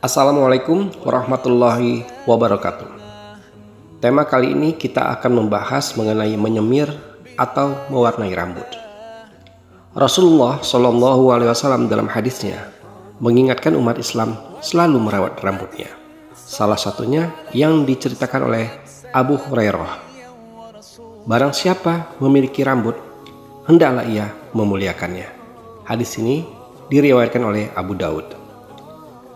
Assalamualaikum warahmatullahi wabarakatuh. Tema kali ini kita akan membahas mengenai menyemir atau mewarnai rambut. Rasulullah Shallallahu Alaihi Wasallam dalam hadisnya mengingatkan umat Islam selalu merawat rambutnya. Salah satunya yang diceritakan oleh Abu Hurairah. Barang siapa memiliki rambut, hendaklah ia memuliakannya. Hadis ini diriwayatkan oleh Abu Daud.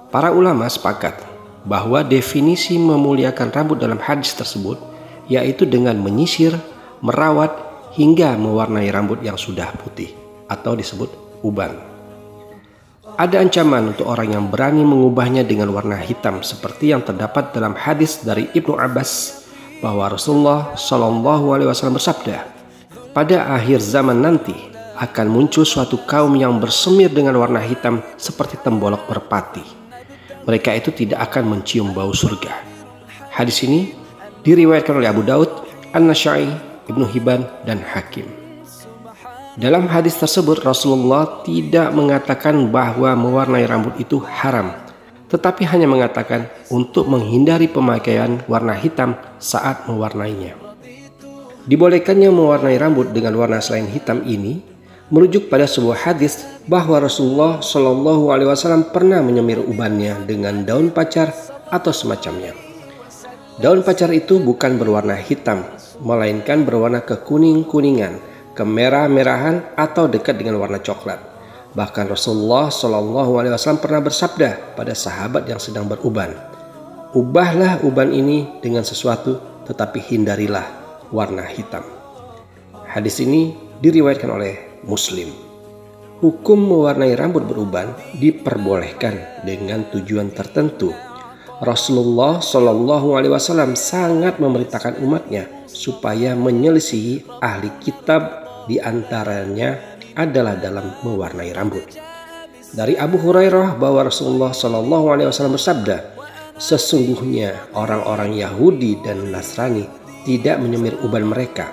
Para ulama sepakat bahwa definisi memuliakan rambut dalam hadis tersebut yaitu dengan menyisir, merawat, hingga mewarnai rambut yang sudah putih atau disebut uban. Ada ancaman untuk orang yang berani mengubahnya dengan warna hitam seperti yang terdapat dalam hadis dari Ibnu Abbas bahwa Rasulullah Shallallahu Alaihi Wasallam bersabda, pada akhir zaman nanti akan muncul suatu kaum yang bersemir dengan warna hitam seperti tembolok merpati. Mereka itu tidak akan mencium bau surga. Hadis ini diriwayatkan oleh Abu Daud, An-Nasai, Ibnu Hibban, dan Hakim. Dalam hadis tersebut Rasulullah tidak mengatakan bahwa mewarnai rambut itu haram, tetapi hanya mengatakan untuk menghindari pemakaian warna hitam saat mewarnainya. Dibolehkannya mewarnai rambut dengan warna selain hitam ini merujuk pada sebuah hadis bahwa Rasulullah Shallallahu Alaihi Wasallam pernah menyemir ubannya dengan daun pacar atau semacamnya. Daun pacar itu bukan berwarna hitam, melainkan berwarna kekuning-kuningan, kemerah-merahan atau dekat dengan warna coklat. Bahkan Rasulullah Shallallahu Alaihi Wasallam pernah bersabda pada sahabat yang sedang beruban, ubahlah uban ini dengan sesuatu, tetapi hindarilah warna hitam. Hadis ini diriwayatkan oleh Muslim. Hukum mewarnai rambut beruban diperbolehkan dengan tujuan tertentu. Rasulullah Shallallahu Alaihi Wasallam sangat memerintahkan umatnya supaya menyelisihi ahli kitab di antaranya adalah dalam mewarnai rambut. Dari Abu Hurairah bahwa Rasulullah Shallallahu Alaihi Wasallam bersabda, sesungguhnya orang-orang Yahudi dan Nasrani tidak menyemir uban mereka,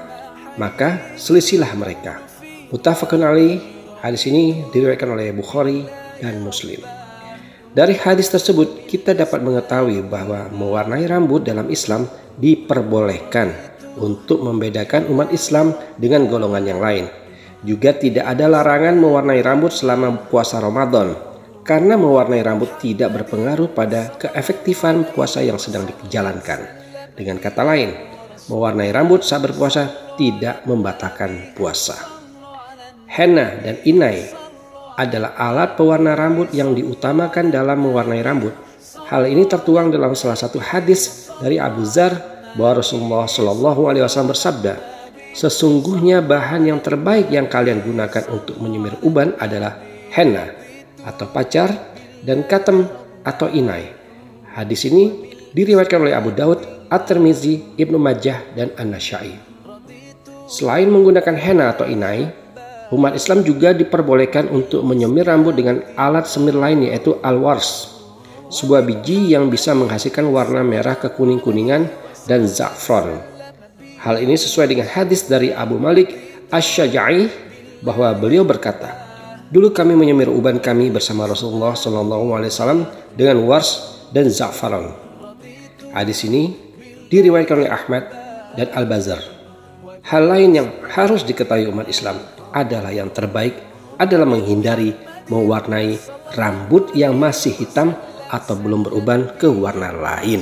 maka selisilah mereka. Mutafakun Ali, hadis ini diriwayatkan oleh Bukhari dan Muslim. Dari hadis tersebut kita dapat mengetahui bahwa mewarnai rambut dalam Islam diperbolehkan untuk membedakan umat Islam dengan golongan yang lain. Juga tidak ada larangan mewarnai rambut selama puasa Ramadan karena mewarnai rambut tidak berpengaruh pada keefektifan puasa yang sedang dijalankan. Dengan kata lain, mewarnai rambut saat berpuasa tidak membatalkan puasa. Henna dan inai adalah alat pewarna rambut yang diutamakan dalam mewarnai rambut. Hal ini tertuang dalam salah satu hadis dari Abu Zar bahwa Rasulullah Shallallahu Alaihi Wasallam bersabda, sesungguhnya bahan yang terbaik yang kalian gunakan untuk menyemir uban adalah henna atau pacar dan katem atau inai. Hadis ini diriwayatkan oleh Abu Daud, At-Tirmizi, Ibnu Majah, dan An-Nasyai. Selain menggunakan henna atau inai, Umat Islam juga diperbolehkan untuk menyemir rambut dengan alat semir lain yaitu al-wars, sebuah biji yang bisa menghasilkan warna merah kekuning-kuningan dan za'fran. Hal ini sesuai dengan hadis dari Abu Malik Asy-Syaja'i bahwa beliau berkata, "Dulu kami menyemir uban kami bersama Rasulullah SAW dengan wars dan za'fran." Hadis ini diriwayatkan oleh Ahmad dan Al-Bazar. Hal lain yang harus diketahui umat Islam adalah yang terbaik adalah menghindari mewarnai rambut yang masih hitam atau belum beruban ke warna lain.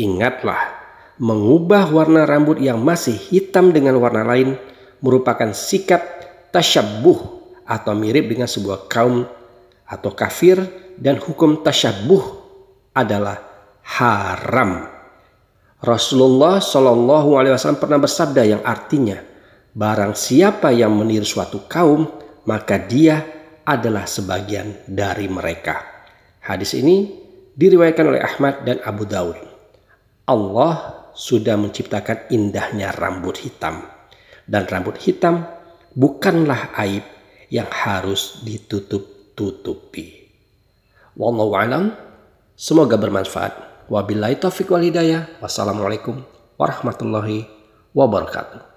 Ingatlah, mengubah warna rambut yang masih hitam dengan warna lain merupakan sikap tasyabuh atau mirip dengan sebuah kaum atau kafir dan hukum tasyabuh adalah haram. Rasulullah Shallallahu Alaihi Wasallam pernah bersabda yang artinya Barang siapa yang meniru suatu kaum, maka dia adalah sebagian dari mereka. Hadis ini diriwayatkan oleh Ahmad dan Abu Daud. Allah sudah menciptakan indahnya rambut hitam. Dan rambut hitam bukanlah aib yang harus ditutup-tutupi. Wallahu alam. Semoga bermanfaat. Wabillahi taufiq wal hidayah. Wassalamualaikum warahmatullahi wabarakatuh.